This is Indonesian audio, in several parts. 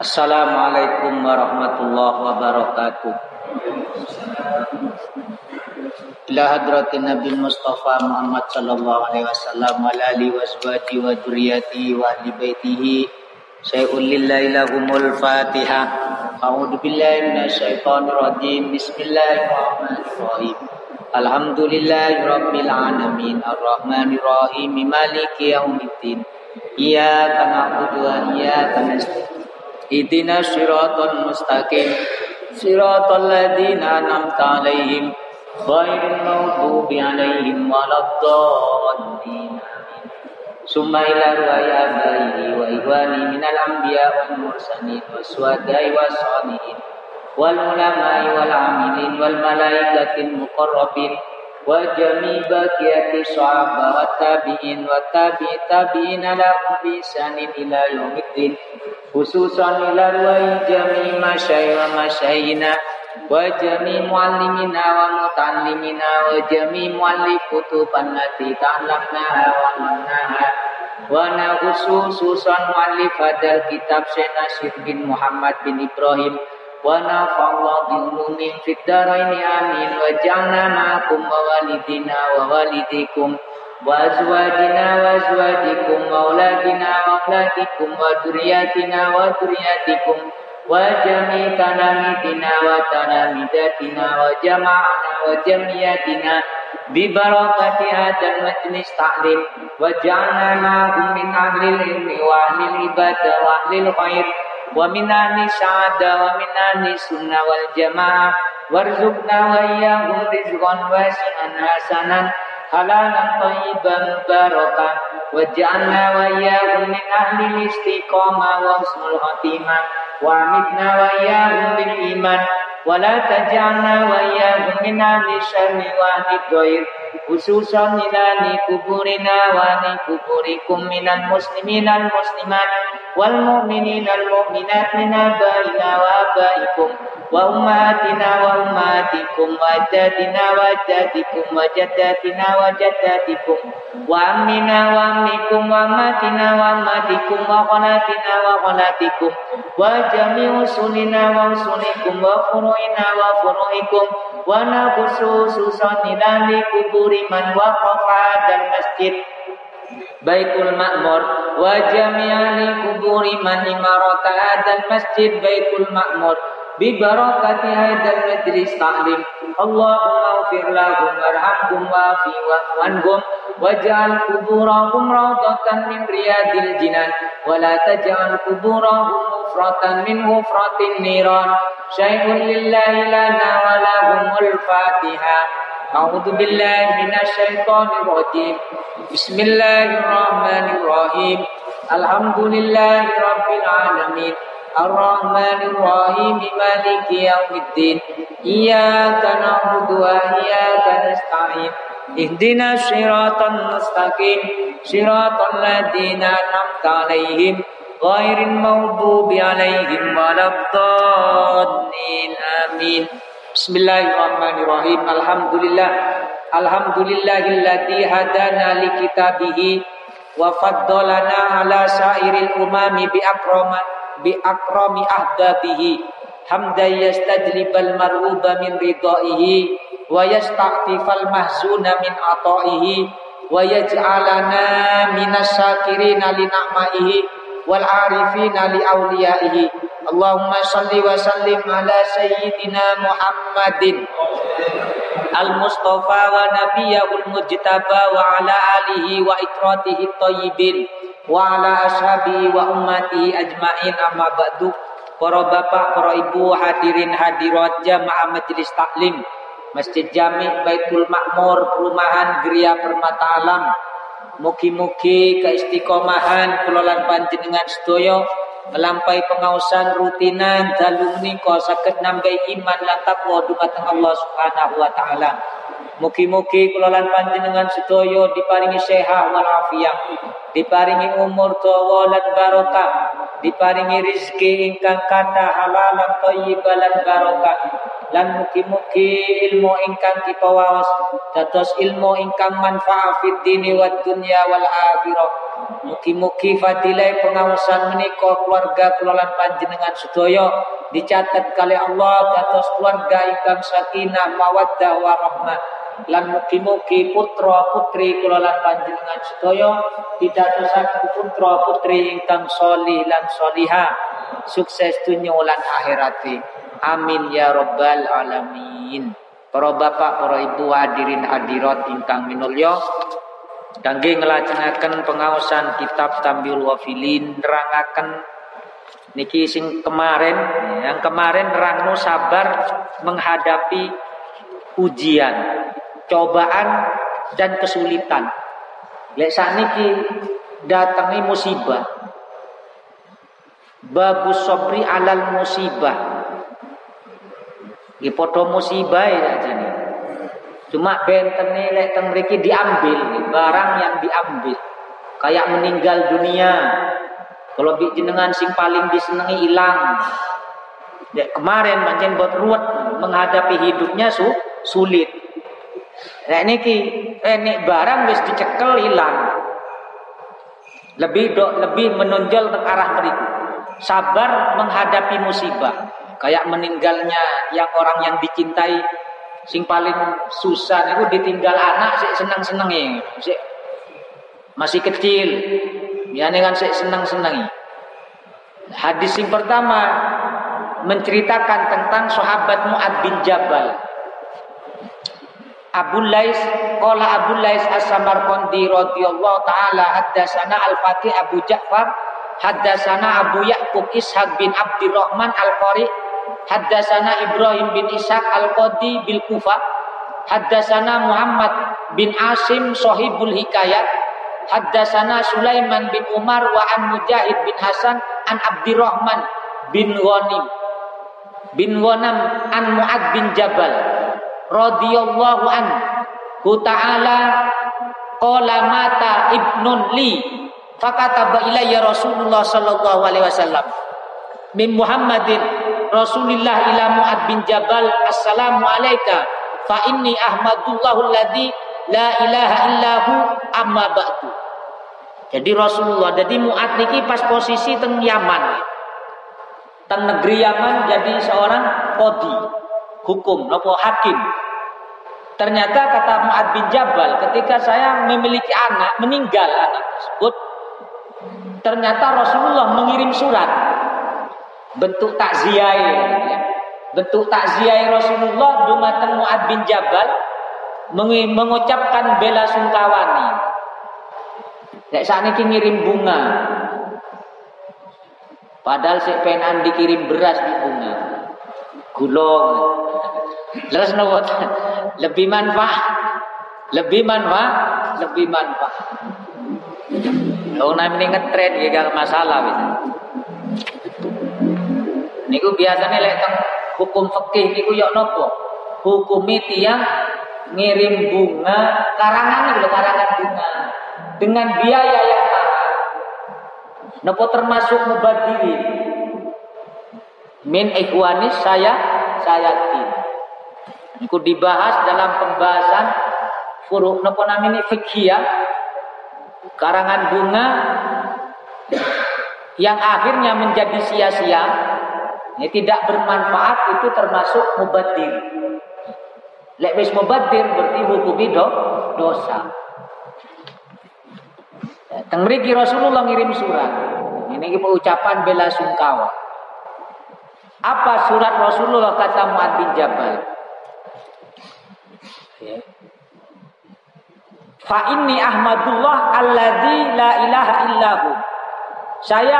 Assalamualaikum warahmatullahi wabarakatuh. Ila hadratin Nabi Mustafa Muhammad sallallahu alaihi wasallam wa alihi wa azwaji wa dzurriyyati wa ahli baitihi syai'un lillahi lahumul Fatihah. A'udzu billahi minasyaitonir rajim. Bismillahirrahmanirrahim. Alhamdulillahi rabbil alamin arrahmanir rahim maliki yaumiddin. Iyyaka na'budu wa iyyaka nasta'in. اهدنا الصراط المستقيم. صراط الذين أنعمت عليهم غير المغضوب عليهم ولا الضالين. ثم إلى رواية آبائه وإخوانه من الأنبياء والمرسلين والسواداء والصالحين والعلماء والعاملين والملائكة المقربين wa jami baqiyati sahaba wa tabi'in wa tabi'i tabi'in lahum bi ihsanin ila yaumiddin khususan ila ruwaya jami masyayikh wa masyayina wa jami muallimina wa muta'allimina. Wa jami muallif kutuban lati ta'lamna wa mannaha wa na khususan muallif hadal kitab Syekh Nasir bin Muhammad bin Ibrahim wa nafa'allahu bil mu'min fid dharaini amin wa ja'alna ma'akum wa walidina wa walidikum wa azwajina wa azwajikum wa auladina wa min ahli sa'ada wa min ahli sunnah wal jamaah warzuqna wa iyyahum rizqan wasi'an hasanan halalan thayyiban mubarakan wa ja'alna wa iyyahum min ahli istiqamah wa husnul wa amitna wa iyyahum bil iman wa la taj'alna wa iyyahum min ahli syarri wa ahli dhair khususan ilani kuburina wa ni kuburikum minal muslimin al muslimat wal wa wa ummatina wa ummatikum wa ajdadina wa ajdadikum wa jaddatina wa jaddatikum wa ammina wa ammikum wa ammatina wa ammatikum wa khalatina wa khalatikum wa jami'u usulina wa usulikum wa furu'ina wa furu'ikum. Wa nakhususu sanilani kuburi man waqafa dal masjid. Baitul Ma'mur. Wa jami'ali kuburi man imarata hadzal masjid. Baitul Ma'mur ببركة هذا المجلس تعليم اللهم اغفر لهم وارحمهم وافي واعف واجعل قبورهم روضة من رياض الجنان ولا تجعل قبورهم مفره من مفره النيران. شيء لله لنا ولهم الفاتحة. أعوذ بالله من الشيطان الرجيم. بسم الله الرحمن الرحيم. الحمد لله رب العالمين. الرحمن الرحيم مالك يوم الدين إياك نعبد وإياك نستعين اهدنا الصراط المستقيم صراط الذين أنعمت عليهم غير المغضوب عليهم ولا الضالين آمين. بسم الله الرحمن الرحيم الحمد لله الحمد لله الذي هدانا لكتابه وفضلنا على سائر الأمم بأكرمه bi akrami ahdabihi. Hamdan yastajlibal marhuba min ridaihi wa yasta'tifal mahzuna min ata'ihi wa yaj'alana minas syakirina li na'maihi wal arifina li awliyaihi. Allahumma salli wa sallim ala sayyidina Muhammadin al-mustafa wa nabiyahul mujtaba wa ala alihi wa ikratihi tayyibin wa ala ashabi wa ummatihi ajmain amma ba'du para bapak, para ibu, hadirin hadirat jamaah majelis taklim Masjid Jami Baitul Makmur Perumahan Geria Permata Alam Mugi-mugi keistiqomahan kelolaan panjenengan sedoyo melampai pengausan rutinan dalu menika saged nambahi iman lan takwa dumateng Allah Subhanahu wa taala. Mugi-mugi kula lan panjenengan sedaya diparingi sehat wal diparingi umur dawa lan barokah, diparingi rizki ingkang kata halalan thayyiban barokah. Lan mugi-mugi ilmu ingkang kita waos dados ilmu ingkang manfaat fid dini wad dunya wal akhirah mugi-mugi fadilah pengawasan menika keluarga kula panjenengan sedaya dicatat kali Allah dados keluarga ingkang sakinah mawaddah warahmah lan mugi-mugi putra putri kula lan panjenengan sedaya pitadosaken putra putri ingkang solih lan solihah sukses dunia lan akhirati amin ya rabbal alamin. Para bapak para ibu hadirin hadirat ingkang minulya kangge nglajengaken pengaosan kitab Tambil Wafilin nerangaken niki sing kemarin yang kemarin nerangno sabar menghadapi ujian cobaan dan kesulitan. Lek saniki datangi musibah. Babu sobri alal musibah. Di foto musibah ya jadi. Cuma bentene lek teng mriki diambil, barang yang diambil. Kayak meninggal dunia. Kalau jenengan sing paling disenangi hilang. Ya, kemarin pancen buat ruwet menghadapi hidupnya su, sulit. Nek niki eh barang wis dicekel hilang. Lebih do, lebih menonjol ke arah mereka. Sabar menghadapi musibah. Kayak meninggalnya yang orang yang dicintai sing paling susah itu ditinggal anak sih senang-senangi. Sik masih kecil. Ya dengan sik senang-senangi. Hadis yang pertama menceritakan tentang sahabat Muad bin Jabal Abu Lais qala Abu Lais As-Samarqandi radhiyallahu taala haddatsana Al-Fatih Abu Ja'far haddatsana Abu Ya'qub Ishaq bin Abdurrahman Al-Qari haddatsana Ibrahim bin Ishaq Al-Qadi bil Kufah haddatsana Muhammad bin Asim sahibul hikayat. Haddatsana Sulaiman bin Umar wa an Mujahid bin Hasan an Abdurrahman bin Ghanim. Bin Ghanam an Muad bin Jabal. Radhiyallahu an. Ku ta'ala qala mata ibnun li? Fakataba ilayya Rasulullah sallallahu alaihi wasallam. Min Muhammadin Rasulillah ila Mu'ad bin Jabal assalamu alayka fa inni ahmadullahu alladhi la ilaha illahu amma ba'du. Jadi Rasulullah jadi Mu'ad niki pas posisi teng Yaman. Teng negeri Yaman jadi seorang kodi hukum nopo hakim. Ternyata kata Mu'ad bin Jabal ketika saya memiliki anak, meninggal anak tersebut, ternyata Rasulullah mengirim surat bentuk takziah ya. Bentuk takziah Rasulullah dumateng Mu'ad bin Jabal mengucapkan bela sungkawani. Nek saat ini ngirim bunga. Padahal si penan dikirim beras di bunga. Gulung. Terus nopo lebih manfaat, lebih manfaat, lebih manfaat. Kalau ini ngetren ya gak masalah bisa. Niku biasanya lek hukum fikih niku yok nopo? Hukumi tiang ngirim bunga karangan itu karangan bunga dengan biaya yang mahal. Nopo termasuk mubadiri. Min ikhwanis saya saya tidak. Itu dibahas dalam pembahasan furu napa namanya fikih ya. Karangan bunga yang akhirnya menjadi sia-sia, ini tidak bermanfaat itu termasuk mubadir. Lek wis mubadir berarti hukumi do, dosa. Teng mriki Rasulullah ngirim surat. Ini ucapan bela sungkawa. Apa surat Rasulullah kata Muad bin Jabal? Ya. Fa inni ahmadullah alladzi la ilaha illahu. Saya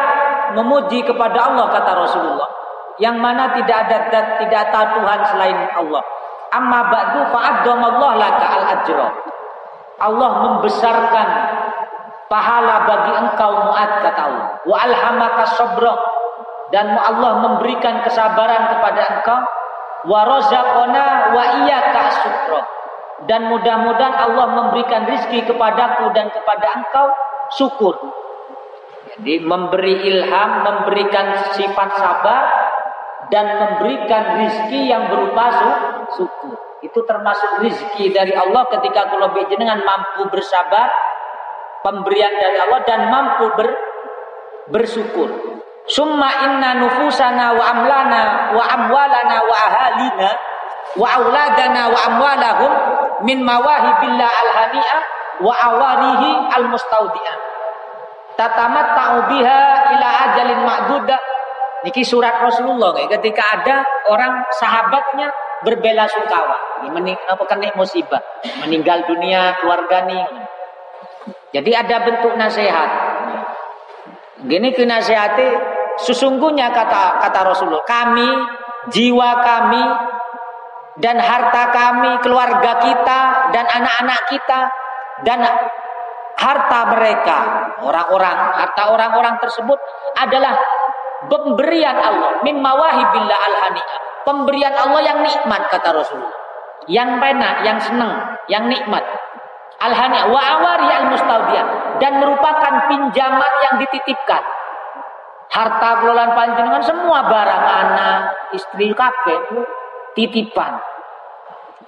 memuji kepada Allah kata Rasulullah yang mana tidak ada tidak ada Tuhan selain Allah. Amma ba'du fa'addamallahu laka al-ajra. Allah membesarkan pahala bagi engkau Mu'ad kata Allah. Wa alhamaka sabra dan Allah memberikan kesabaran kepada engkau wa razaqana wa iyyaka syukra dan mudah-mudahan Allah memberikan rizki kepadaku dan kepada engkau syukur. Jadi memberi ilham, memberikan sifat sabar dan memberikan rizki yang berupa syukur. Itu termasuk rizki dari Allah ketika kalau jenengan mampu bersabar, pemberian dari Allah dan mampu ber, bersyukur. Summa inna nufusana wa amlana wa amwalana wa ahalina wa auladana wa amwalahum min mawahibillah al-hani'ah wa awarihi al-mustaudi'ah. Tatamat ta'ubiha ila ajalin ma'dudah. Niki surat Rasulullah ketika ada orang sahabatnya berbela sungkawa. Mening, apa kena musibah, meninggal dunia keluarga nih. Jadi ada bentuk nasihat. Gini ke nasihati sesungguhnya kata kata Rasulullah, kami, jiwa kami dan harta kami, keluarga kita dan anak-anak kita dan harta mereka, orang-orang, harta orang-orang tersebut adalah pemberian Allah min mawahibillah al-hani'ah Pemberian Allah yang nikmat kata Rasulullah. Yang enak, yang senang, yang nikmat. Al-hani wa awari al-mustaudiyah dan merupakan pinjaman yang dititipkan. Harta kelolaan panjenengan semua barang anak, istri kakek titipan.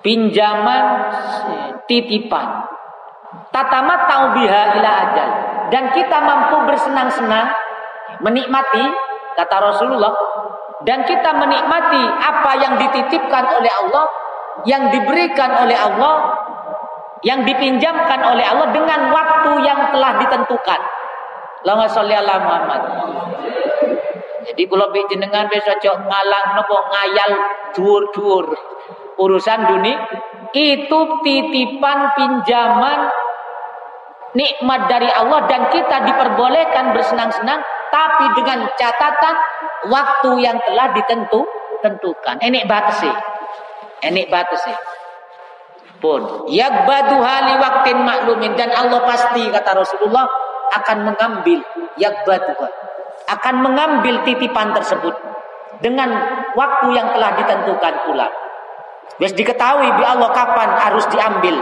Pinjaman titipan. Tatamat taubiha ila ajal dan kita mampu bersenang-senang menikmati kata Rasulullah dan kita menikmati apa yang dititipkan oleh Allah, yang diberikan oleh Allah, yang dipinjamkan oleh Allah dengan waktu yang telah ditentukan. Lama sholli ala Muhammad. Jadi kalau jenengan besok cok ngalang nopo ngayal dur-dur urusan dunia itu titipan pinjaman nikmat dari Allah dan kita diperbolehkan bersenang-senang tapi dengan catatan waktu yang telah ditentu tentukan. Batasi. Ini batasi. Pun yakbaduha li waktin maklumin dan Allah pasti kata Rasulullah akan mengambil yakbaduha akan mengambil titipan tersebut dengan waktu yang telah ditentukan pula. Bias diketahui bi Allah kapan harus diambil.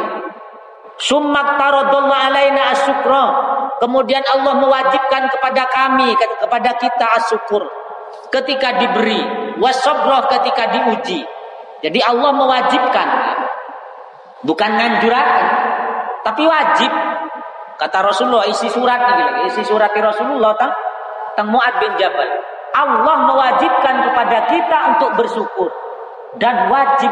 Summak taradullah alaina asyukra Kemudian Allah mewajibkan kepada kami, kepada kita asyukur ketika diberi, wasobroh ketika diuji. Jadi Allah mewajibkan, bukan nganjurakan, tapi wajib. Kata Rasulullah isi surat ini isi surat Rasulullah tang tang Muad bin Jabal. Allah mewajibkan kepada kita untuk bersyukur dan wajib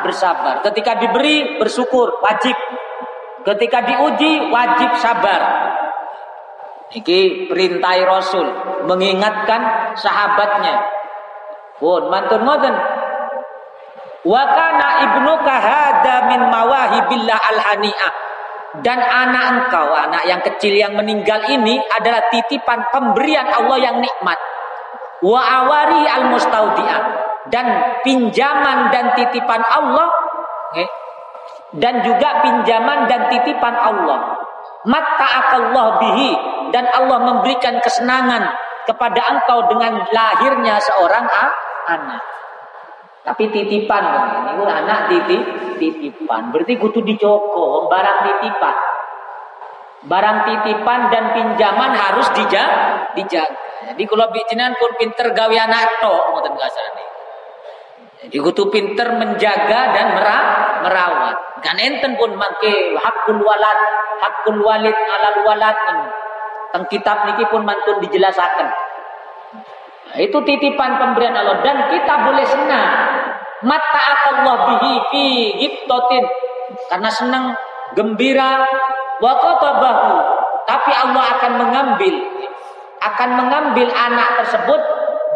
bersabar. Ketika diberi bersyukur wajib. Ketika diuji wajib sabar. Iki perintah Rasul mengingatkan sahabatnya. Pun mantun ngoten. Wa kana ibnuka hada min mawahibillah alhani'ah. Dan anak engkau, anak yang kecil yang meninggal ini adalah titipan pemberian Allah yang nikmat. Wa awari al mustaudiah dan pinjaman dan titipan Allah eh, dan juga pinjaman dan titipan Allah. Matta'akallah bihi dan Allah memberikan kesenangan kepada engkau dengan lahirnya seorang anak. Tapi titipan ini anak titip titipan. Berarti kudu dicoko barang titipan. Barang titipan dan pinjaman harus dijaga. dijaga. Jadi kalau bijinan pun pinter gawe anak tok ngoten kasane. Jadi kudu pinter menjaga dan merawat. Kan enten pun mangke hakul walad, hakul walid alal walad. Teng kitab niki pun mantun dijelaskan. Nah, itu titipan pemberian Allah dan kita boleh senang. Mata Allah bihi fi giptotin karena senang gembira wa bahu tapi Allah akan mengambil akan mengambil anak tersebut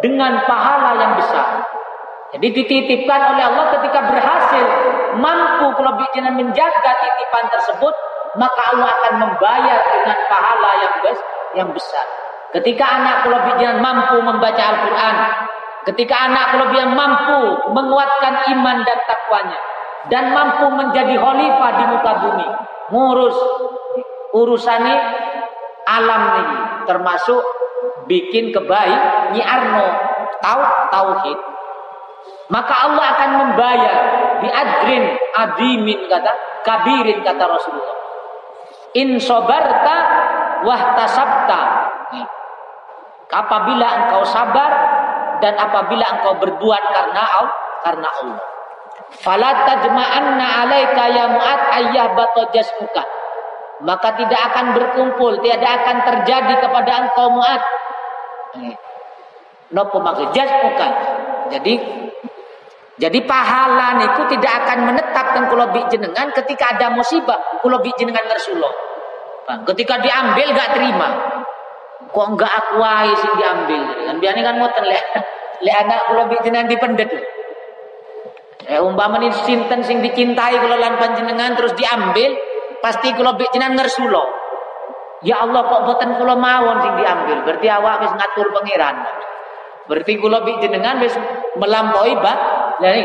dengan pahala yang besar. Jadi dititipkan oleh Allah ketika berhasil mampu kalau bijinan menjaga titipan tersebut, maka Allah akan membayar dengan pahala yang bes yang besar. Ketika anak kalau bijinan mampu membaca Al-Quran, ketika anak kalau bijinan mampu menguatkan iman dan takwanya, dan mampu menjadi khalifah di muka bumi, ngurus urusannya alam ini, termasuk bikin kebaik, nyiarno, tahu tauhid, maka Allah akan membayar di adrin adimin kata kabirin kata Rasulullah. In sobarta wahtasabta Apabila engkau sabar dan apabila engkau berbuat karena Allah, karena Allah. Fala tajma'anna 'alaika ya Mu'ad ayyahbata jasmuka. Maka tidak akan berkumpul, tidak akan terjadi kepada engkau Mu'ad. Nopo maksud jasmuka. Jadi jadi pahala niku tidak akan menetap teng kula jenengan ketika ada musibah kula jenengan ngersulo. Ketika diambil gak terima. Kok enggak aku wae diambil. Kan biasanya kan ngoten lek lek anak kula jenengan dipendet. Eh umpama sinten sing dicintai kula lan panjenengan terus diambil, pasti kula jenengan ngersulo. Ya Allah kok boten kula mawon sing diambil. Berarti awak wis ngatur pangeran. Berarti kula jenengan wis melampaui bah jadi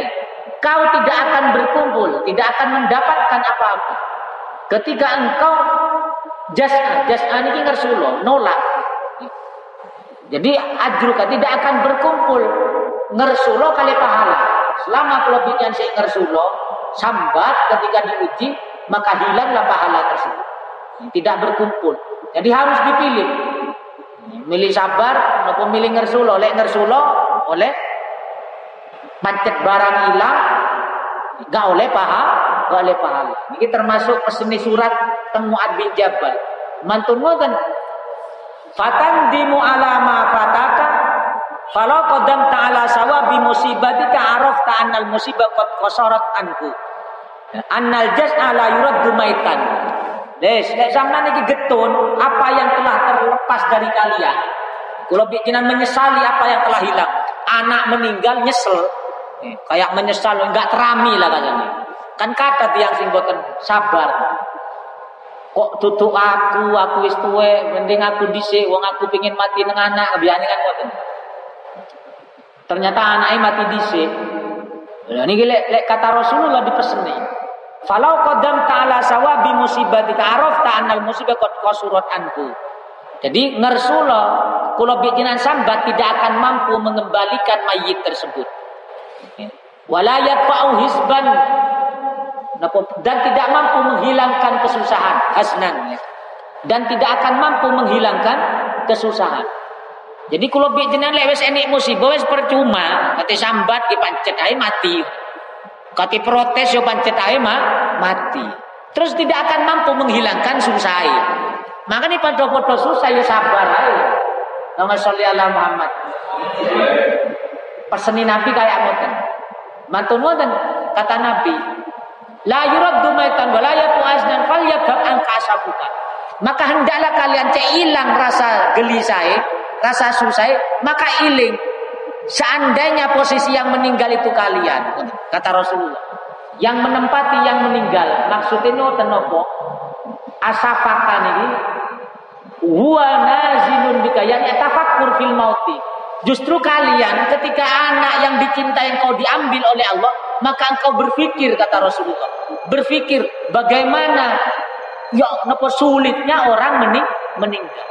kau tidak akan berkumpul, tidak akan mendapatkan apa-apa. Ketika engkau jas'a, jas'a ini ngersulo, nolak. Jadi ajruka tidak akan berkumpul ngersulo kali pahala. Selama kelebihnya si ngersulo, sambat ketika diuji, maka hilanglah pahala tersebut. Tidak berkumpul. Jadi harus dipilih. Milih sabar, maupun milih ngersulo. Oleh ngersulo, oleh macet barang hilang gak oleh paha gak oleh pahala. Ini termasuk peseni surat teng Muad bin Jabal. Mantun ngoten. Fatan dimu alama fataka kalau kodam ta'ala sawabi musibatika araf ta'annal musibah kot kosorot anku annal ala yuraddu maitan. Des, lek sampean iki getun apa yang telah terlepas dari kalian. Kalau bikinan menyesali apa yang telah hilang. Anak meninggal nyesel, kayak menyesal enggak terami lah katanya kan kata tiang sing boten sabar kok tutuk aku aku wis tuwe mending aku dhisik wong aku pingin mati nang anak biasane kan ngoten ternyata anaknya mati dhisik Nah, ini lek, lek kata Rasulullah dipeseni. Falau qadam ta'ala sawabi musibatika arafta annal musibah qad qasurat anku. Jadi ngersula kula bikinan sambat tidak akan mampu mengembalikan mayit tersebut. Walayat fa'u hisban dan tidak mampu menghilangkan kesusahan hasnan ya. dan tidak akan mampu menghilangkan kesusahan. Jadi kalau biar jenengan lek enik musibah wis percuma, kate sambat ki pancet ae mati. Kate protes yo pancet mah mati. Terus tidak akan mampu menghilangkan susah. Makanya pada foto susah ya sabar ae. Nama sholli ala Muhammad. Peseni Nabi kayak ngoten. Mantun ngoten kata Nabi, la yuraddu maitan wa la yatu aznan falyadhab angka asabuka. Maka hendaklah kalian cek hilang rasa gelisah, rasa susah, maka iling. Seandainya posisi yang meninggal itu kalian, kata Rasulullah. Yang menempati yang meninggal, maksudnya ngoten napa? Asafakan ini huwa nazilun bika yani tafakkur fil mauti Justru kalian ketika anak yang dicintai engkau diambil oleh Allah, maka engkau berpikir kata Rasulullah. Berpikir bagaimana ya napa sulitnya orang mening meninggal.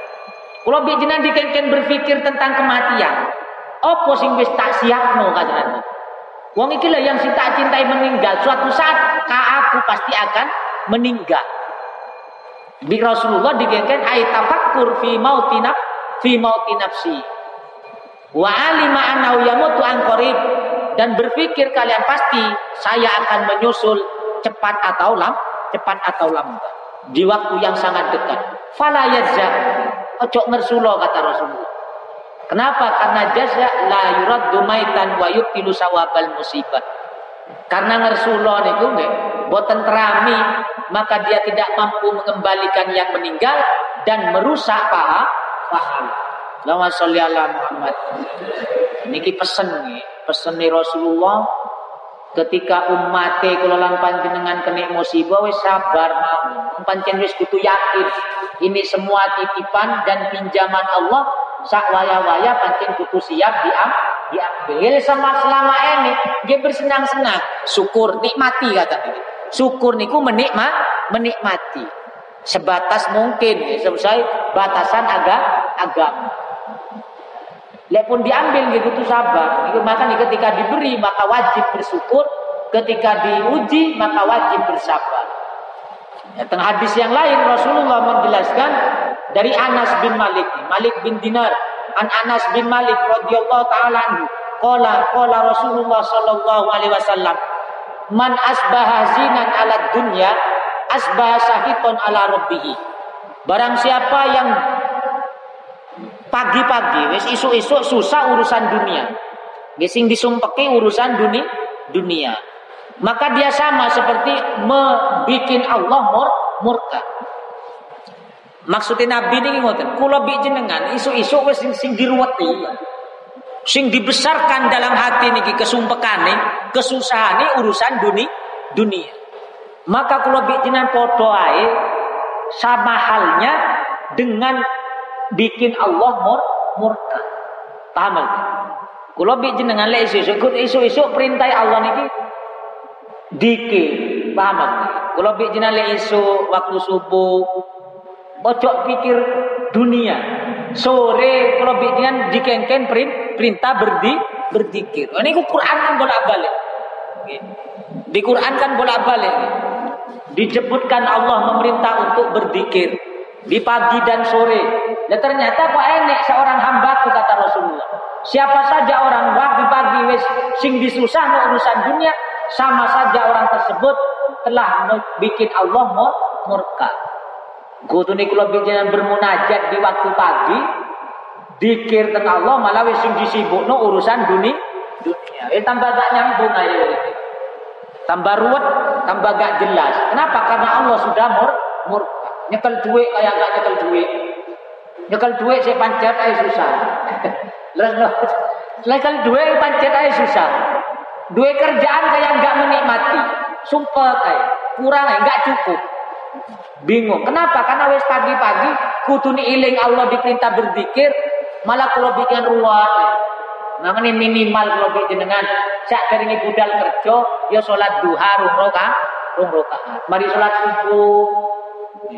Kalau bijinan dikengken berpikir tentang kematian, opo sing wis tak siapno kata Wong iki yang si tak cintai meninggal. Suatu saat ka aku pasti akan meninggal. Di Rasulullah dikengken ay tafakkur fi mauti fi mauti nafsi Wa alima annahu yamutu an qarib dan berpikir kalian pasti saya akan menyusul cepat atau lam cepat atau lambat di waktu yang sangat dekat. Fala yajza ojo ngersulo kata Rasulullah. Kenapa? Karena jaza la yuraddu maitan wa yubtilu sawabal musibah. Karena ngersulo niku nggih boten terami maka dia tidak mampu mengembalikan yang meninggal dan merusak paha pahala. Lama sholli ala Muhammad. Niki pesen nih, pesen nih Rasulullah. Ketika umat kula lan panjenengan kena musibah wis sabar mawon. Pancen wis kudu yakin ini semua titipan dan pinjaman Allah. Sak waya-waya pancen kudu siap diam diambil sama selama ini. Dia bersenang-senang. Syukur nikmati kata syukur niku menikmat menikmati. Sebatas mungkin ya, selesai batasan agak agama Lek pun diambil gitu tuh sabar. Itu maka nih ketika diberi maka wajib bersyukur, ketika diuji maka wajib bersabar. Ya, tengah hadis yang lain Rasulullah menjelaskan dari Anas bin Malik, Malik bin Dinar, an Anas bin Malik radhiyallahu taala anhu, qala qala Rasulullah sallallahu alaihi wasallam, man asbaha zinan ala dunya asbaha sahiton ala rabbih. Barang siapa yang pagi-pagi wis isu-isu susah urusan dunia. Gesing disumpeki urusan dunia dunia. Maka dia sama seperti membikin Allah mur murka. Maksudnya Nabi ini ngoten, kula bi jenengan isu-isu wis sing, sing diruweti. Sing dibesarkan dalam hati niki kesumpekane, kesusahane urusan dunia dunia. Maka kula bi jenengan padha ae sama halnya dengan bikin Allah mur murka. Paham gak? Kula bi jenengan lek isu-isu isu-isu perintah Allah niki dikir. Paham gak? Kula bi jenengan lek isu waktu subuh ojo pikir dunia. Sore kalau bikinan dikengken perintah berdi berdikir. Ini Quran kan bolak balik. Di Quran kan bolak balik. Dijebutkan Allah memerintah untuk berzikir di pagi dan sore. Dan ternyata kok enek seorang hamba kata Rasulullah. Siapa saja orang pagi-pagi wis sing disusah no urusan dunia sama saja orang tersebut telah bikin Allah murka. Kutuni kula bincang bermunajat di waktu pagi, dikir tentang Allah malah wis sing disibukno urusan dunia. Dunia. Eh tambah gak nyambung aja. Tambah ruwet, tambah gak jelas. Kenapa? Karena Allah sudah mur mur nyekel duit kayak gak nyekel duit. Nyekel duit saya pancet aja susah. Nyekel duit pancet aja susah. Duit kerjaan kayak gak menikmati. Sumpah kayak kurang ya, gak cukup. Bingung. Kenapa? Karena wes pagi-pagi kutuni iling Allah diperintah berzikir, malah kalau bikin. Nah, ini minimal kalau bikin dengan sak keringi budal kerja, ya sholat duha rung roka, rung roka. Mari sholat subuh,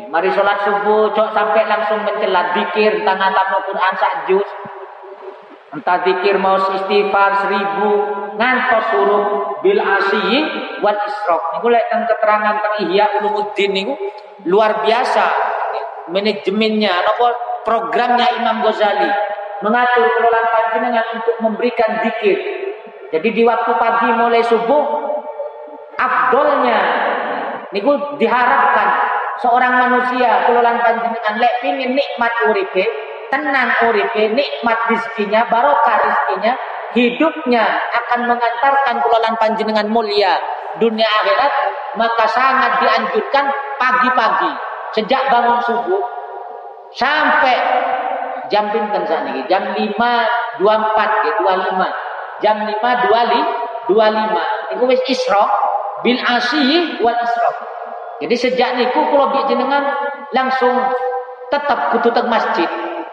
mari sholat subuh, cok sampai langsung mencelat dikir tengah tamu Quran sak juz. Entah dikir mau istighfar seribu, ngantos suruh bil asyi wal isrok. Niku lek teng keterangan teng Ihya Ulumuddin niku luar biasa manajemennya napa programnya Imam Ghazali mengatur kelolaan panjenengan untuk memberikan zikir. Jadi di waktu pagi mulai subuh afdolnya niku diharapkan seorang manusia kelolaan panjenengan lek pingin nikmat uripe, tenang uripe, nikmat rizkinya, barokah rizkinya, hidupnya akan mengantarkan kelolaan panjenengan mulia. Dunia akhirat maka sangat dianjurkan pagi-pagi. Sejak bangun subuh sampai jam pinten saat jam 5 24 ya 25 jam 5 25 25 itu wis isra bil asyi wal isra jadi sejak niku kula jenengan langsung tetap kudu teng masjid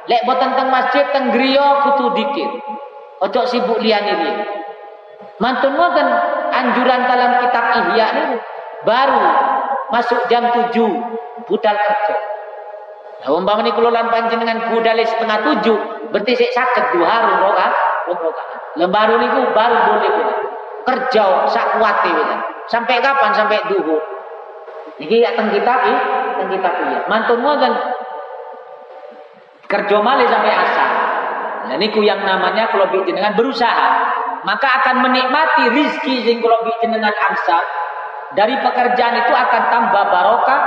lek boten teng masjid teng griya kudu dikir ojo sibuk liyane liyan mantun anjuran dalam kitab Ihya ini baru masuk jam 7 budal kerja. Nah, umpama ini kelolaan panjenengan budal setengah tujuh, berarti saya sakit dua hari roka, roka. Lembaru ini baru boleh boleh kerja sak kuat Sampai kapan? Sampai duhur. Ini akan kita ini, akan kita punya. Mantun kan kerja malih sampai asal. Nah, ini yang namanya kalau dengan berusaha, maka akan menikmati rizki sing kalau dengan angsa dari pekerjaan itu akan tambah barokah,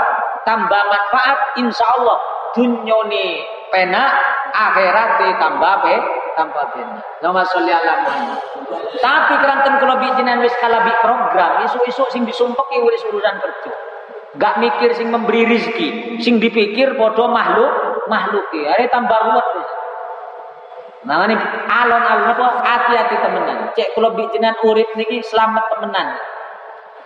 tambah manfaat, insya Allah dunyoni pena, akhirat tambah pe, tambah pena. Nama sholli ala Tapi keranten kalau bijinan wis kalabi program, isu-isu sing disumpeki wis urusan kerja. Gak mikir sing memberi rizki, sing dipikir bodoh makhluk, makhluk ya, tambah ruwet. Nah ini alon-alon apa hati-hati temenan. Cek kalau bijinan urip niki selamat temenan.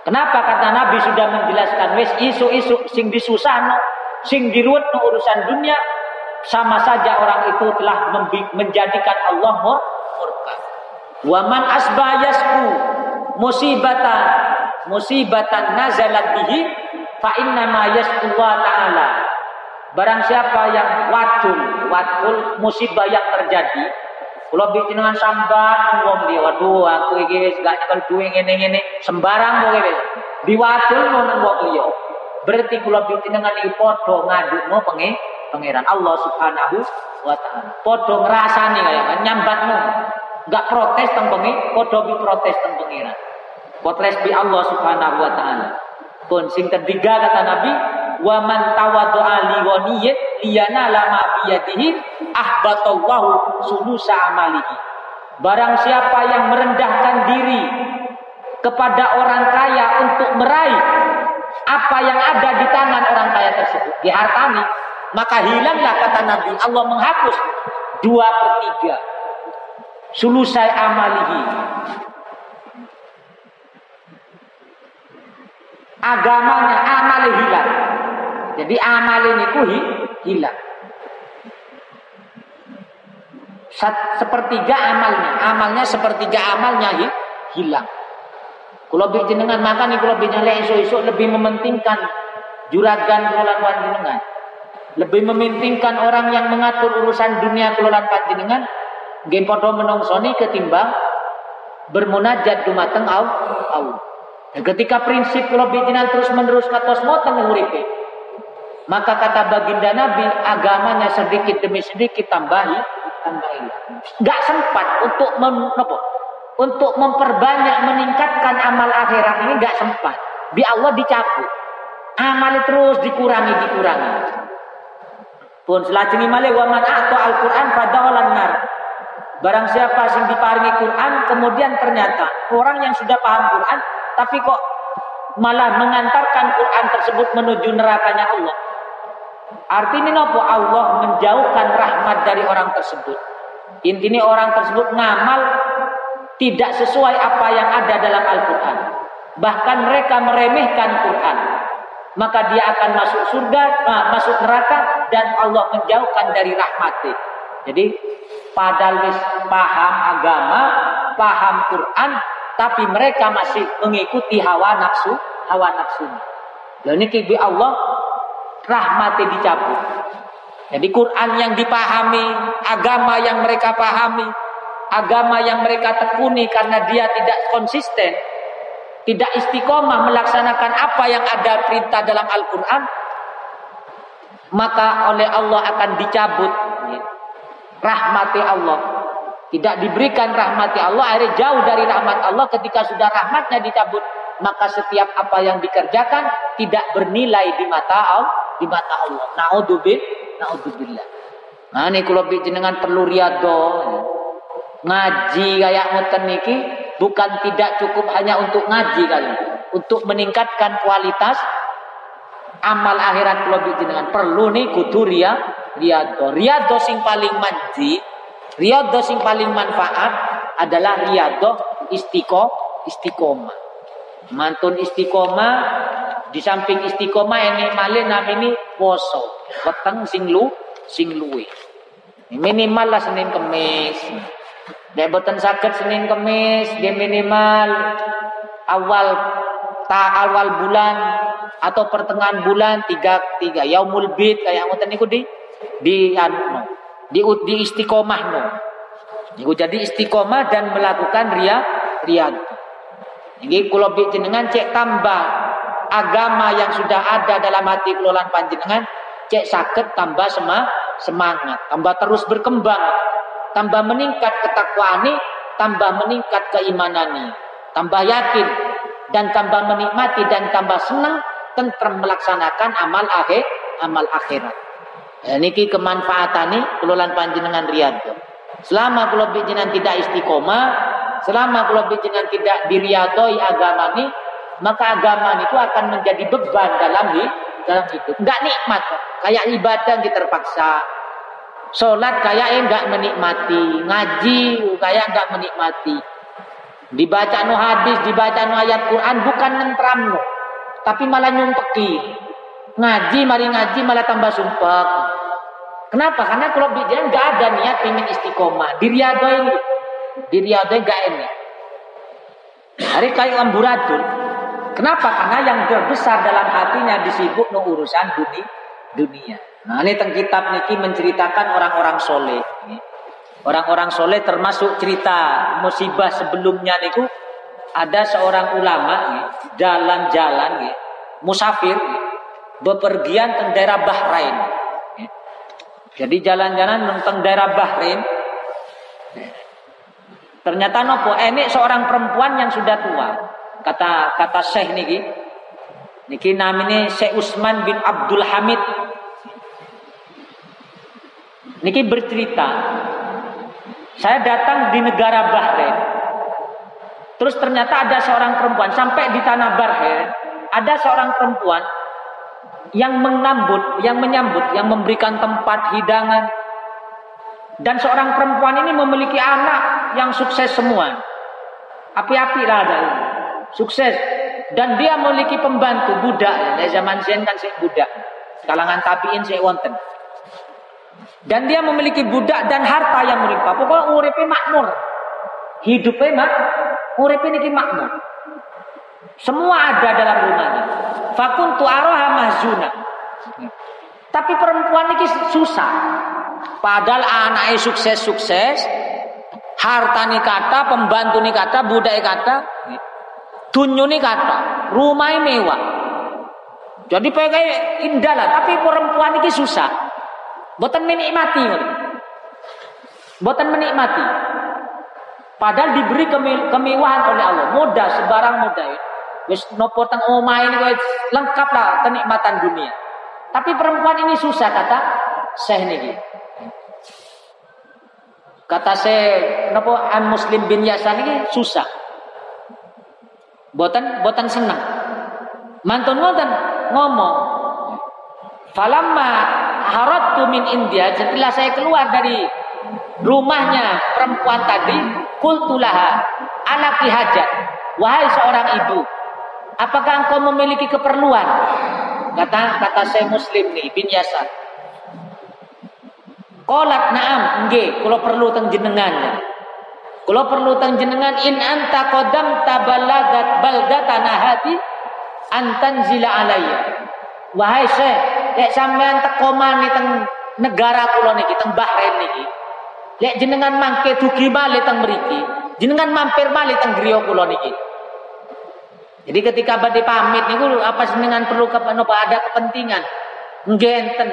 Kenapa kata Nabi sudah menjelaskan wis isu-isu sing disusahno, sing diruwet urusan dunia sama saja orang itu telah menjadikan Allah murka. Waman asbayasku musibatan musibatan nazalat bihi fa inna ma wa ta'ala. Barang siapa yang wadul, wadul musibah yang terjadi, bikin dengan sambat wong dia, waduh aku iki wis gak nyekel duwe ngene-ngene, sembarang kok wis. Diwadul nang wong liya. Berarti kula dengan iki padha ngadukno pengen pangeran Allah Subhanahu wa taala. Padha ngrasani kaya kan nyambatmu. Enggak protes teng pengi, padha protes teng pangeran. Protes bi Allah Subhanahu wa taala. Pun sing ketiga kata Nabi, wa man tawaddu'a li liyana lama fi yadihi ahbatallahu sulusa amalihi. Barang siapa yang merendahkan diri kepada orang kaya untuk meraih apa yang ada di tangan orang kaya tersebut, dihartani, maka hilanglah kata Nabi Allah menghapus dua per tiga sulusai amalihi agamanya amal hilang. Jadi amal ini kuhi hilang. Sepertiga amalnya. Amalnya sepertiga amalnya hilang. Kalau jenengan makan kalau jenengan isu-isu lebih mementingkan juragan kelolaan panjenengan lebih mementingkan orang yang mengatur urusan dunia kelolaan panjenengan gen padha menungsoni ketimbang bermunajat dumateng Allah. Dan ketika prinsip kalau bijinan terus menerus katos moten uripe, maka kata baginda Nabi agamanya sedikit demi sedikit tambahi, tambahi. Gak sempat untuk mem, untuk memperbanyak meningkatkan amal akhirat ini gak sempat. Bi Allah dicabut. Amal terus dikurangi dikurangi. Pun selajeng male wa man atau Al-Qur'an fadawalan nar. Barang siapa sing diparingi Quran kemudian ternyata orang yang sudah paham Quran tapi kok malah mengantarkan Quran tersebut menuju nerakanya Allah. Artinya nopo Allah menjauhkan rahmat dari orang tersebut. Intinya orang tersebut ngamal tidak sesuai apa yang ada dalam Al-Quran. Bahkan mereka meremehkan Quran. Maka dia akan masuk surga, masuk neraka dan Allah menjauhkan dari rahmatnya. Jadi padahal paham agama, paham Quran, tapi mereka masih mengikuti hawa nafsu, hawa nafsu. Dan ini Allah rahmatnya dicabut. Jadi Quran yang dipahami, agama yang mereka pahami, agama yang mereka tekuni karena dia tidak konsisten, tidak istiqomah melaksanakan apa yang ada perintah dalam Al-Quran, maka oleh Allah akan dicabut rahmati Allah tidak diberikan rahmati Allah, akhirnya jauh dari rahmat Allah ketika sudah rahmatnya dicabut, maka setiap apa yang dikerjakan tidak bernilai di mata Allah, di mata Allah. Naudzubillah, naudzubillah. Nah ini kalau jenengan perlu riado, ngaji kayak ngoten niki bukan tidak cukup hanya untuk ngaji kali, untuk meningkatkan kualitas amal akhirat kalau jenengan perlu nih kudu ria riado. Riado sing paling manji Riyadhah sing paling manfaat adalah riyadhah istiqo istiqomah. Mantun istiqomah di samping istiqomah ini malih namini poso. Weteng sing lu sing luwe. Minimal lah Senin Kemis. Nek boten saged Senin Kemis, dia minimal awal ta awal bulan atau pertengahan bulan tiga tiga yaumul bid kayak ngoten niku di di anu di, di istiqomah no. jadi istiqomah dan melakukan ria. Jadi kalau jenengan cek tambah agama yang sudah ada dalam hati kelolaan panjenengan, cek sakit tambah sema, semangat, tambah terus berkembang, tambah meningkat ketakwaan tambah meningkat keimanan tambah yakin dan tambah menikmati dan tambah senang tentram melaksanakan amal akhir amal akhirat. Ya, niki nih kelolaan panjenengan riyad. Selama kalau panjenengan tidak istiqomah, selama kalau panjenengan tidak diriadoi agama nih, maka agama itu akan menjadi beban dalam hidup. Dalam hidup. Enggak nikmat. Kayak ibadah kita terpaksa. Sholat kayak enggak menikmati. Ngaji kayak enggak menikmati. Dibaca no hadis, dibaca no ayat Quran bukan nentram no. Tapi malah nyumpeki. Ngaji, mari ngaji malah tambah sumpah. Kenapa? Karena kalau bijian nggak ada niat ingin istiqomah. Di Riyadho ini, di Riyadho nggak ini. Hari kayak amburadul. Kenapa? Karena yang terbesar dalam hatinya disibuk no urusan dunia. dunia. Nah ini tentang kitab niki menceritakan orang-orang soleh. Orang-orang soleh termasuk cerita musibah sebelumnya niku ada seorang ulama jalan-jalan musafir bepergian ke daerah Bahrain. Jadi jalan-jalan tentang daerah Bahrain. Ternyata nopo, ini seorang perempuan yang sudah tua. Kata kata Syekh niki. Niki namanya Syekh Usman bin Abdul Hamid. Niki bercerita. Saya datang di negara Bahrain. Terus ternyata ada seorang perempuan sampai di tanah Bahrain, ada seorang perempuan yang menambut, yang menyambut, yang memberikan tempat hidangan. Dan seorang perempuan ini memiliki anak yang sukses semua. Api-api lah ada ini. Sukses. Dan dia memiliki pembantu budak. Dari zaman Zen kan saya budak. Kalangan tabiin saya wonten. Dan dia memiliki budak dan harta yang melimpah. Pokoknya uripe makmur. Hidupnya mak, uripe niki makmur. Semua ada dalam rumahnya. Fakuntu aroha mahzuna. Tapi perempuan ini susah. Padahal anaknya sukses-sukses, harta nih kata, pembantu nih kata, budak kata, tunyu nih kata, rumah mewah. Jadi pakai indah lah, tapi perempuan ini susah. Buatan menikmati, buatan menikmati. Padahal diberi kemewahan oleh Allah, mudah sebarang mudah. Wis nopo teng ini lengkap lah kenikmatan dunia. Tapi perempuan ini susah kata Syekh niki. Kata saya nopo an Muslim bin Yasan ini susah. Boten boten senang. Mantun ngoten ngomong. Falamma haratu min India setelah saya keluar dari rumahnya perempuan tadi kultulaha anaki hajat wahai seorang ibu Apakah engkau memiliki keperluan? Kata kata saya Muslim nih bin Yasar. Kolat naam, nggih, kalau perlu teng jenengannya. Kalau perlu teng jenengan in anta kodam tabalagat baldatan ahati antan zila alaya. Wahai saya, lek sampean teko mani teng negara kula niki teng Bahrain niki. Lek jenengan mangke dugi malih teng mriki, jenengan mampir malih teng griya kula niki. Jadi ketika badai pamit niku apa dengan perlu ke ada kepentingan. Ngenten.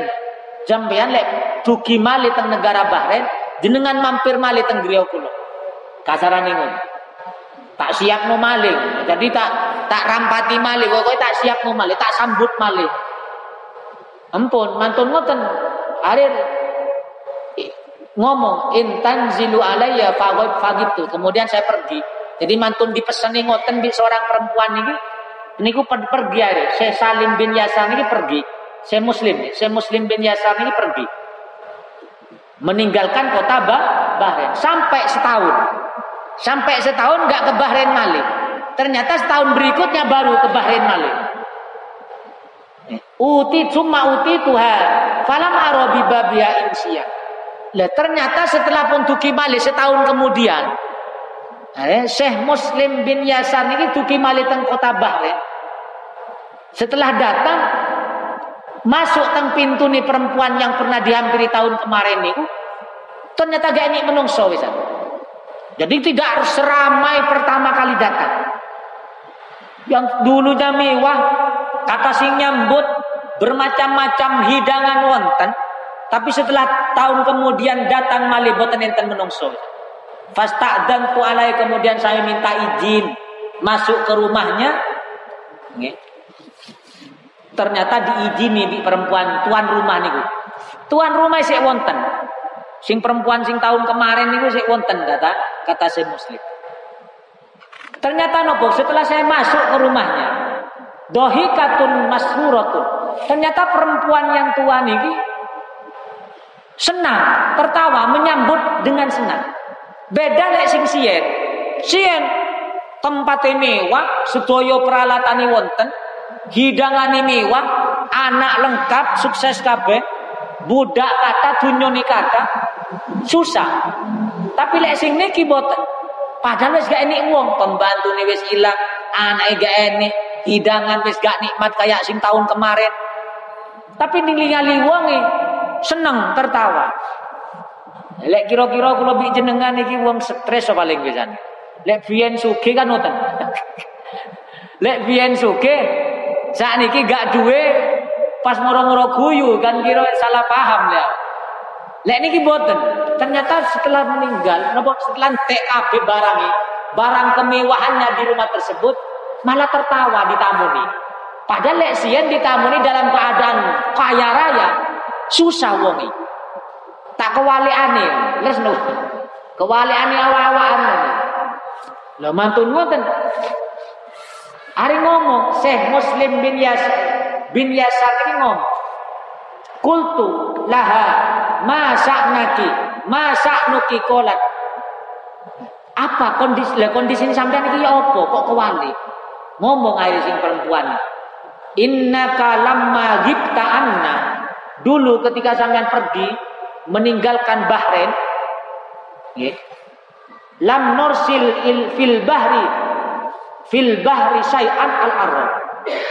Jambean lek dugi mali teng negara Bahrain jenengan mampir mali teng griya kula. Kasaran ngono. Tak siap no maling. Jadi tak tak rampati malih, pokoknya tak siap no malih, tak sambut malih. Ampun, mantun ngoten. Arir ngomong intan zilu alayya fagib tuh. Kemudian saya pergi. Jadi mantun dipeseni ngoten di seorang perempuan ini niku pergi aja. Saya Salim bin Yasan ini pergi. Saya Muslim, saya Muslim bin Yasan ini pergi. Meninggalkan kota bah Bahrain sampai setahun. Sampai setahun nggak ke Bahrain Malik. Ternyata setahun berikutnya baru ke Bahrain Malik. Uti cuma uti Tuhan. Falam arobi babia insya. Lah ternyata setelah pun Tuki Malik setahun kemudian Eh, Syekh Muslim bin Yasan ini tuki maliteng kota Bahrain. Setelah datang masuk teng pintu nih perempuan yang pernah dihampiri tahun kemarin nih, ternyata gak ini menungso bisa. Jadi tidak harus seramai pertama kali datang. Yang dulunya mewah, kata sing nyambut bermacam-macam hidangan wonten, tapi setelah tahun kemudian datang malih boten enten menungso. Bisa. Dan tu alai kemudian saya minta izin masuk ke rumahnya. Ternyata diizini di perempuan tuan rumah niku. Tuan rumah sik wonten. Sing perempuan sing tahun kemarin niku sik wonten kata kata saya muslim. Ternyata nopo setelah saya masuk ke rumahnya dohikatun mashuratun. Ternyata perempuan yang tua niki senang, tertawa, menyambut dengan senang. Beda lek sing sien. Sien tempat mewah, sedaya peralatan wonten, hidangan mewah, anak lengkap, sukses kabeh. Budak kata dunyoni kata susah. Tapi lek sing niki boten. Padahal wis gak enik wong, pembantu nih wis ilang, anak gak enik, hidangan wis gak nikmat kayak sing tahun kemarin. Tapi nilingali wonge seneng tertawa. Lek kira-kira kula bi jenengan iki wong stres paling pisan. Lek biyen sugih kan ngoten. Lek biyen sugih sakniki gak duwe pas moro-moro guyu kan kira salah paham ya. Lek niki boten. Ternyata setelah meninggal, napa setelah TKB barang barang kemewahannya di rumah tersebut malah tertawa di tamu nih. Padahal lek sian ditamuni dalam keadaan kaya raya, susah wongi. Tak kewaliane, les nu. Kewaliane awa-awaan. Lho mantun ngoten. Ari ngomong Syekh Muslim bin Yas bin Yasar ini ngomong. Kultu laha ma sa'naki ma sa'nuki kolat. Apa kondisi lah kondisi sampean iki ya apa kok kewali? Ngomong air sing perempuan. Innaka lamma ghibta anna. Dulu ketika sampean pergi meninggalkan Bahrain, nggih. Lam nursil il fil bahri fil bahri syai'an al arab.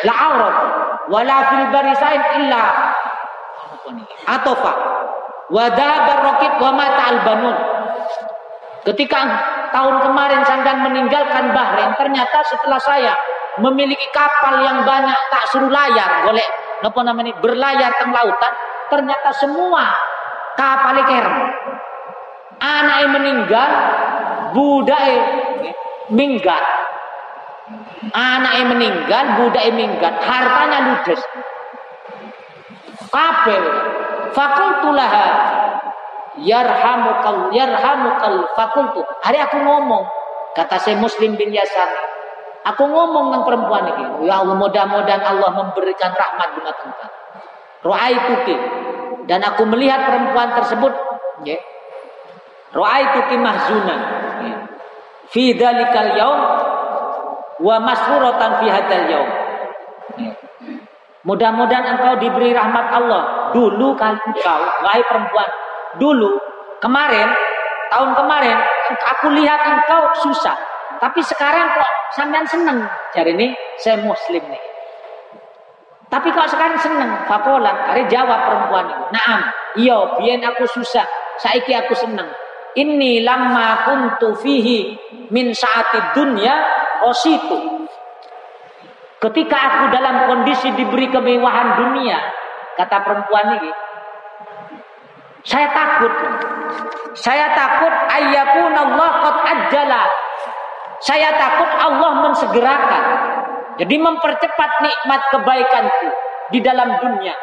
La arab wala fil bahri syai'in illa atofa. Wa dhabar raqib wa mata al banun. Ketika tahun kemarin sampean meninggalkan Bahrain, ternyata setelah saya memiliki kapal yang banyak tak suruh layar golek apa namanya berlayar teng lautan ternyata semua kapal kerem. Anak yang meninggal budai minggat. Yang meninggal budai minggat. Hartanya ludes. Kabel fakultulaha yarhamukal yarhamukal fakultu. Hari aku ngomong kata saya muslim bin yasar Aku ngomong dengan perempuan ini, ya Allah mudah-mudahan Allah memberikan rahmat di mata engkau. Ru'aituki dan aku melihat perempuan tersebut, ya. Ru'aituki mahzunan. Ya. Fi dzalikal yaum wa masruratan fi hadzal yaum. Ya. Mudah-mudahan engkau diberi rahmat Allah. Dulu kali engkau, wahai perempuan, dulu kemarin, tahun kemarin, aku lihat engkau susah. Tapi sekarang kok sampean seneng. Jadi ini saya muslim nih. Tapi kok sekarang seneng. Fakolan. Hari jawab perempuan ini. Naam. Iya. Biar aku susah. Saiki aku seneng. Ini lama kuntu fihi min saati dunya ositu. Ketika aku dalam kondisi diberi kemewahan dunia, kata perempuan ini, saya takut. Saya takut ayyakun Allah qad ajjala saya takut Allah mensegerakan. Jadi mempercepat nikmat kebaikanku di dalam dunia.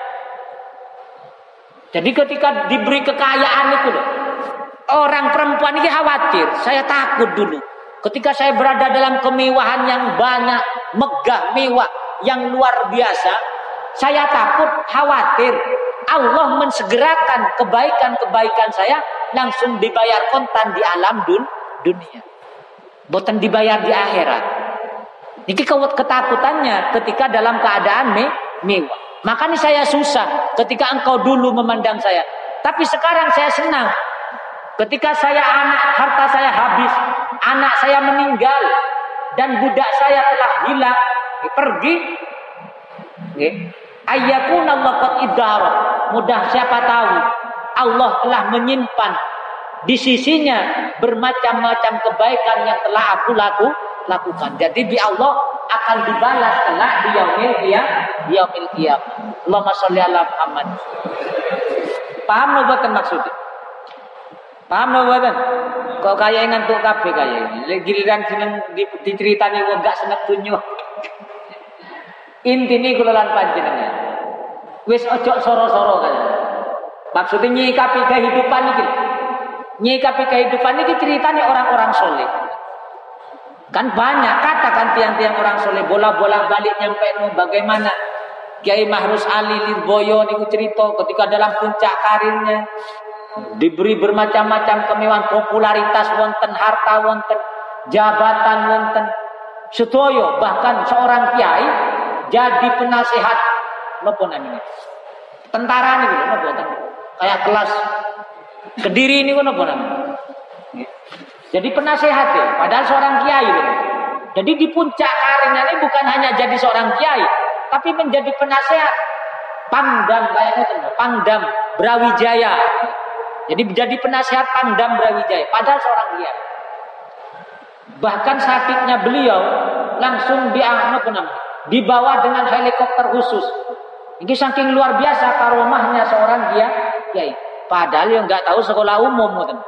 Jadi ketika diberi kekayaan itu loh, orang perempuan ini khawatir. Saya takut dulu. Ketika saya berada dalam kemewahan yang banyak, megah, mewah, yang luar biasa, saya takut, khawatir. Allah mensegerakan kebaikan-kebaikan saya langsung dibayar kontan di alam dun dunia. Boten dibayar di akhirat. Ini ketakutannya ketika dalam keadaan me mewah. Makanya saya susah ketika engkau dulu memandang saya. Tapi sekarang saya senang. Ketika saya anak, harta saya habis. Anak saya meninggal. Dan budak saya telah hilang. Pergi. Ayakun Allah qad Mudah siapa tahu. Allah telah menyimpan di sisinya bermacam-macam kebaikan yang telah aku laku, lakukan. Jadi di Allah akan dibalas kelak di yaumil qiyam, di yaumil qiyam. Allahumma sholli ala Muhammad. Paham lo bukan maksudnya? Paham lo bukan? Kok kaya ngantuk kafe kaya ini. Giliran seneng diceritani wong gak seneng tunjuk. Intine kula panjenengan. Wis ojo soro-soro kan. Maksudnya nyikapi kehidupan iki nyikapi kehidupan ini ceritanya orang-orang soleh. Kan banyak katakan tiang-tiang orang soleh. Bola-bola balik nyampe nu bagaimana? Kiai Mahrus Ali Lirboyo niku cerita ketika dalam puncak karirnya. Diberi bermacam-macam kemewahan popularitas wonten harta wonten jabatan wonten. Sedoyo bahkan seorang kiai jadi penasehat napa namanya tentara nih napa kayak kelas Kediri ini apa namanya? Jadi penasehat ya, padahal seorang kiai. Jadi di puncak karirnya ini bukan hanya jadi seorang kiai, tapi menjadi penasehat. Pangdam kayaknya kan, Pangdam Brawijaya. Jadi menjadi penasehat Pangdam Brawijaya, padahal seorang kiai. Bahkan sakitnya beliau langsung di apa namanya? Dibawa dengan helikopter khusus. Ini saking luar biasa karomahnya seorang kiai. Padahal yang nggak tahu sekolah umum mungkin.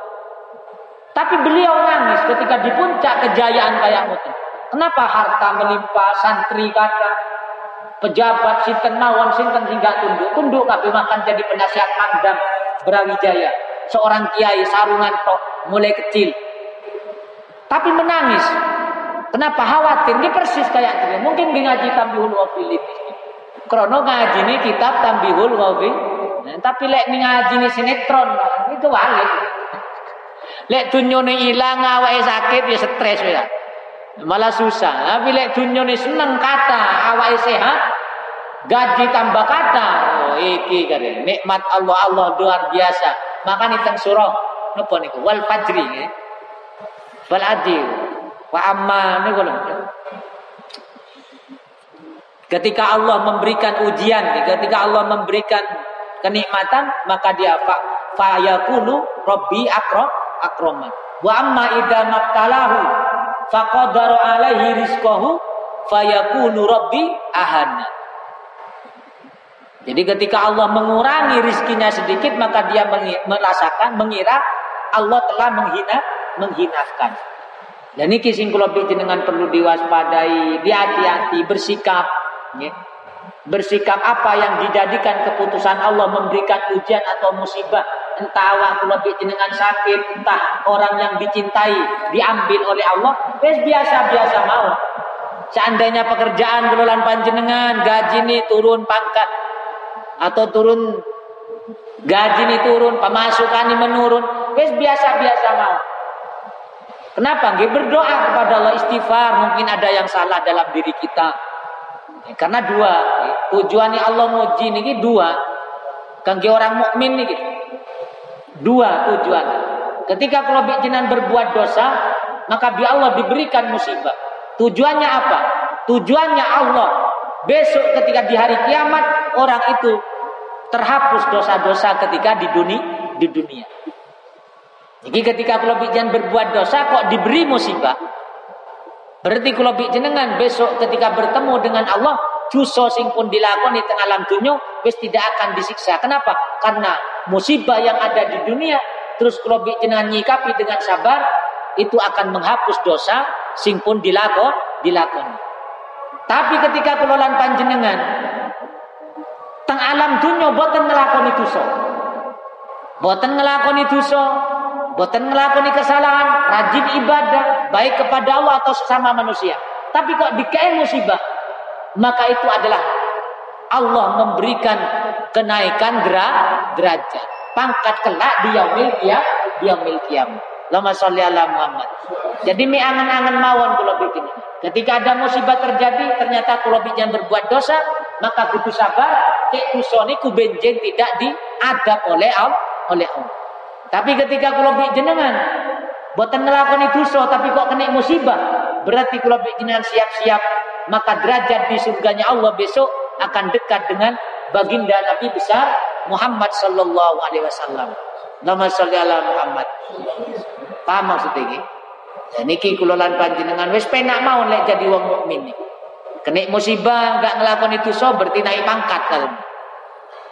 Tapi beliau nangis ketika di puncak kejayaan kayak mungkin. Kenapa harta melimpah santri kata pejabat sinten mawon sinten hingga tunduk? Tunduk tapi makan jadi penasihat Pangdam Brawijaya. Seorang kiai sarungan tok mulai kecil. Tapi menangis. Kenapa khawatir? Ini persis kayak dia. Mungkin ngaji tambihul wafil krono ngaji ini kitab tambihul wafil nah, tapi lek ngaji ini sinetron itu walik lek dunyone ilang awake sakit ya stres ya malah susah. Tapi lek dunia ini seneng kata awak sehat, gaji tambah kata. Oh iki kare nikmat Allah Allah luar biasa. Maka nih teng surah napa niku wal fajri ya. Wal adil. Wa amma niku Ketika Allah memberikan ujian, ketika Allah memberikan kenikmatan, maka dia fa fayakulu rabbi akram akraman. Wa amma idza mabtalahu faqadara alaihi rizqahu fayakunu rabbi ahana. Jadi ketika Allah mengurangi rizkinya sedikit maka dia merasakan mengira Allah telah menghina menghinakan. Dan ini kising kula dengan perlu diwaspadai, dihati-hati, bersikap, ya. Bersikap apa yang dijadikan keputusan Allah memberikan ujian atau musibah entah waktu lebih jenengan sakit, entah orang yang dicintai diambil oleh Allah, biasa-biasa mau. Seandainya pekerjaan gelolan panjenengan, gaji ini turun pangkat atau turun gaji ini turun, pemasukan ini menurun, wes biasa-biasa mau. Kenapa? Nggih berdoa kepada Allah istighfar, mungkin ada yang salah dalam diri kita. Karena dua, tujuannya Allah muji ini dua. Kangge orang mukmin nih Dua tujuan. Ketika kalau jinan berbuat dosa, maka bi Allah diberikan musibah. Tujuannya apa? Tujuannya Allah besok ketika di hari kiamat orang itu terhapus dosa-dosa ketika di dunia di dunia. Jadi ketika kalau jinan berbuat dosa kok diberi musibah, berarti kalau jenengan besok ketika bertemu dengan Allah dosa sing pun dilakoni teng alam dunia wis tidak akan disiksa. Kenapa? Karena musibah yang ada di dunia terus kalau jenengan nyikapi dengan sabar itu akan menghapus dosa sing pun dilakon dilakoni. Tapi ketika kelolaan panjenengan teng alam dunia boten ngelakoni dosa. Boten ngelakoni dosa, boten ngelakoni kesalahan, rajin ibadah baik kepada Allah atau sesama manusia. Tapi kok dikei musibah, maka itu adalah Allah memberikan kenaikan derajat pangkat kelak di yaumil qiyam di yaumil Lama sholli ala Muhammad. Jadi mi angan-angan mawon kula bikin. Ketika ada musibah terjadi, ternyata kula bikin berbuat dosa, maka kudu sabar, cek dosa niku benjing tidak diadab oleh Allah, oleh Allah. Tapi ketika kula jenengan boten ngelakoni dosa tapi kok kena musibah, berarti kula bikin siap-siap maka derajat di surganya Allah besok akan dekat dengan baginda Nabi besar Muhammad sallallahu alaihi wasallam. Nama salli ala Muhammad. Paham maksud ini? Ya niki kula lan panjenengan wis penak mau lek jadi wong mukmin. Kena musibah enggak ngelakoni dosa berarti naik pangkat kalau.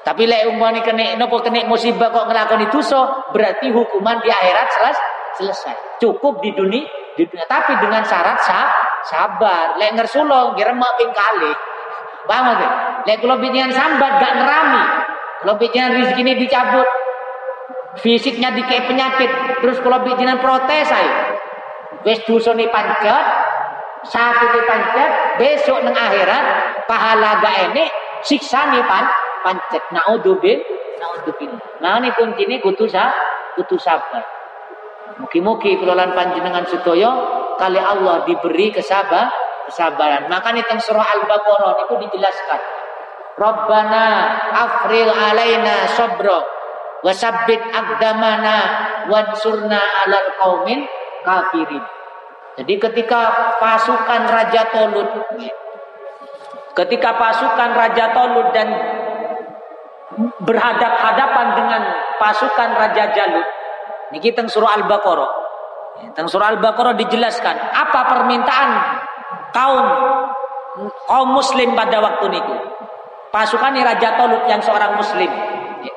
Tapi lek umpamane kena nopo kena musibah kok ngelakoni dosa berarti hukuman di akhirat selesai. Cukup di dunia di dunia. Tapi dengan syarat sah, sabar. Lek ngersulo ngiremak ping kali paham gak lek kalau bijian sambat gak ngerami. Kalau bijian rezeki ini dicabut. Fisiknya dikei penyakit. Terus kalau bijian protes ay wes dusoni pancet satu di pancet besok neng akhirat pahala gak enek siksa nih pan pancet naudzubil naudzubil nah ini kunci ini kutu kutu sabar Mugi-mugi kelolaan panjenengan sedaya kali Allah diberi kesabar, kesabaran. Maka nih teng surah Al-Baqarah itu dijelaskan. Rabbana afril alaina sabra wasabbit aqdamana wansurna alal qaumin kafirin. Jadi ketika pasukan Raja Tolut ketika pasukan Raja Tolut dan berhadap-hadapan dengan pasukan Raja Jalut Niki teng surah Al-Baqarah. Teng surah Al-Baqarah dijelaskan apa permintaan kaum kaum muslim pada waktu niku. Pasukan Raja Tolut yang seorang muslim,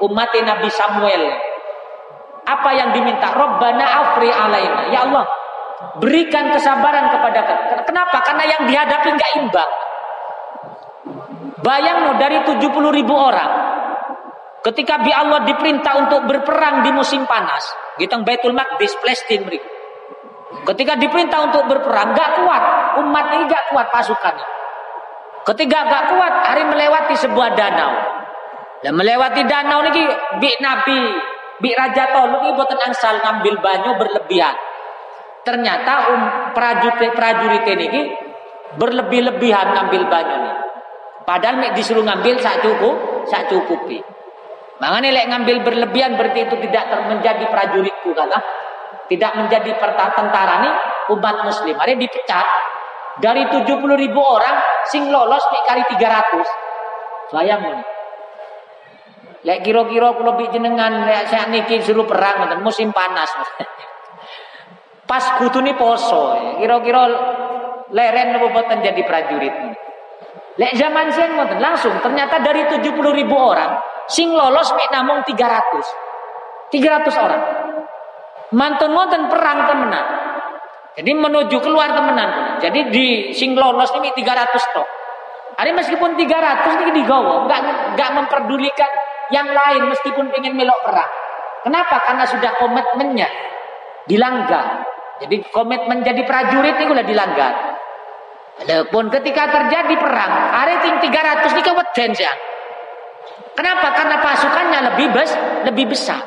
umat Nabi Samuel. Apa yang diminta? Rabbana afri alaina. Ya Allah, berikan kesabaran kepada kita. Kenapa? Karena yang dihadapi nggak imbang. Bayang dari 70 ribu orang. Ketika bi Allah diperintah untuk berperang di musim panas. Kita Baitul Maqdis, Palestina mereka. Ketika diperintah untuk berperang, nggak kuat. Umat ini nggak kuat pasukannya. Ketika nggak kuat, hari melewati sebuah danau. Dan melewati danau ini bi Nabi Bi Raja Tolong ini buatan angsal ngambil banyu berlebihan. Ternyata um, prajurit prajurit ini berlebih-lebihan ngambil banyu ini. Padahal disuruh ngambil sak cukup, sak cukupi. Makanya lek ngambil berlebihan berarti itu tidak menjadi prajuritku kata. Tidak menjadi tentara nih umat muslim. Ada dipecat dari 70 ribu orang sing lolos mek kali 300. Sayang nih. Lek kira-kira kula bi jenengan lek sak niki perang ngoten musim panas. Pas kutune poso, kira-kira leren napa boten jadi prajurit. Lek zaman siang ngoten langsung ternyata dari 70 ribu orang sing lolos mek namung 300. 300 orang. Mantun ngoten perang temenan. Jadi menuju keluar temenan. Jadi di sing lolos ini 300 tok. Hari meskipun 300 ini digawa, enggak enggak memperdulikan yang lain meskipun ingin melok perang. Kenapa? Karena sudah komitmennya dilanggar. Jadi komitmen jadi prajurit itu udah dilanggar. Walaupun ketika terjadi perang, hari ting 300 ini keweden ya. Kenapa? Karena pasukannya lebih bes, lebih besar.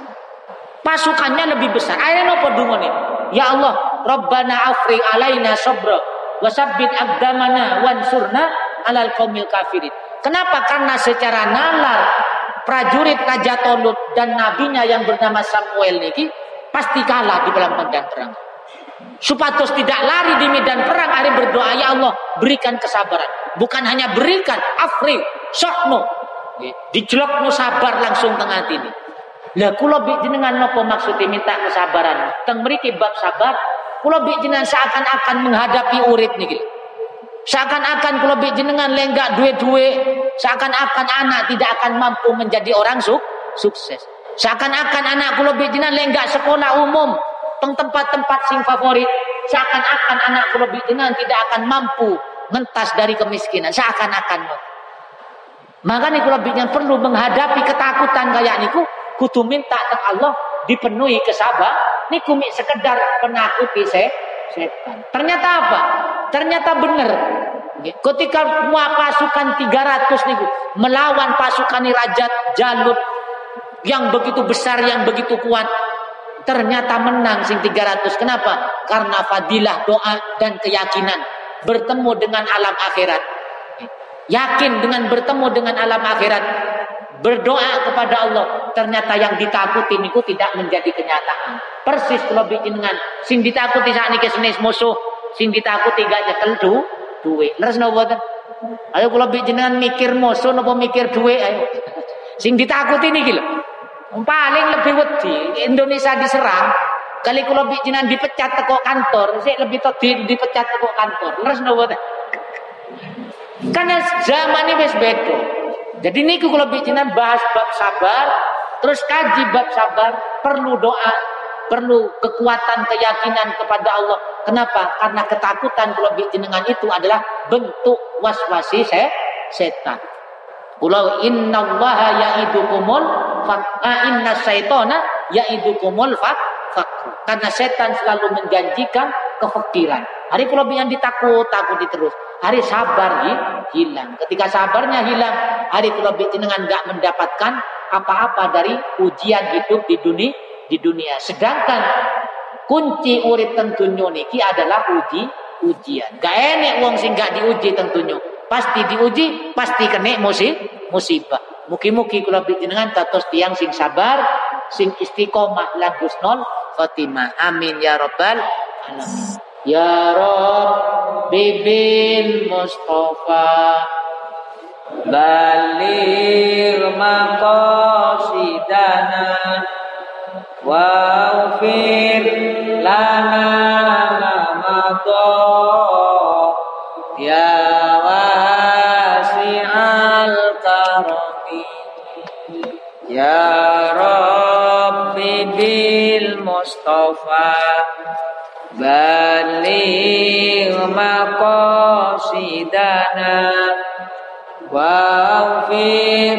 Pasukannya lebih besar. Akhirnya nopo nih. Ya Allah, Rabbana afri alaina sabra wasabbit aqdamana wansurna alal qaumil kafirin. Kenapa? Karena secara nalar prajurit Raja Tolut dan nabinya yang bernama Samuel niki pasti kalah di dalam medan perang. Supados tidak lari di medan perang, hari berdoa ya Allah berikan kesabaran. Bukan hanya berikan, afri, sokno, dijelok no sabar langsung tengah ini. Lah kula bi jenengan nopo maksudnya minta kesabaran. Teng mriki bab sabar, kula bi jenengan seakan-akan menghadapi urit niki. Seakan-akan kalau jenengan lenggak duwe-duwe, seakan-akan anak tidak akan mampu menjadi orang suk sukses. Seakan-akan anak kalau jenengan lenggak sekolah umum, teng tempat-tempat sing favorit, seakan-akan anak kalau jenengan tidak akan mampu mentas dari kemiskinan, seakan-akan. Makanya kalau jenengan perlu menghadapi ketakutan kayak niku, kudu minta ke Allah dipenuhi kesabar, niku mik sekedar penakuti saya setan. Ternyata apa? Ternyata benar. Ketika pasukan 300 niku melawan pasukan Raja Jalut yang begitu besar, yang begitu kuat, ternyata menang sing 300. Kenapa? Karena fadilah doa dan keyakinan bertemu dengan alam akhirat. Yakin dengan bertemu dengan alam akhirat, berdoa kepada Allah, ternyata yang ditakuti niku tidak menjadi kenyataan. Persis kalau bikin dengan sing ditakuti saat ini senis musuh, sing ditakuti gak nyekel du, duwe. Leres napa? Ayo kula jenengan mikir musuh napa mikir duwe ayo. Sing ditakuti niki lho. Paling lebih wedi Indonesia diserang kali kula jenengan dipecat teko kantor, sik lebih to di, dipecat teko kantor. Leres napa? Karena zaman ini wis beda. Jadi niku kalau jenengan bahas bab sabar, terus kaji bab sabar, perlu doa, perlu kekuatan keyakinan kepada Allah. Kenapa? Karena ketakutan kalau jenengan itu adalah bentuk waswasi se setan. Kulau inna allaha ya'idukumul fak'a inna syaitana ya'idukumul fak fakru. Karena setan selalu menjanjikan kefakiran. Hari kalau yang ditakut, takut terus. Hari sabar hilang. Ketika sabarnya hilang, hari kalau jenengan nggak mendapatkan apa-apa dari ujian hidup di dunia di dunia. Sedangkan kunci urip tentunya niki adalah uji ujian. Gak enek wong sing gak diuji tentunya. Pasti diuji, pasti kena musib, musibah. Mugi-mugi kula jenengan tatos tiang sing sabar, sing istiqomah lan husnul khotimah. Amin ya rabbal alamin. Ya Rob Bibil Mustafa Balir maqasidana Wafir lana lamadha Ya wasi'al karami Ya Rob Bibil Mustafa Maqasidana Waghfir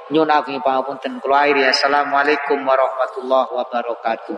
Nyun agung pangapunten kula akhiri assalamualaikum warahmatullahi wabarakatuh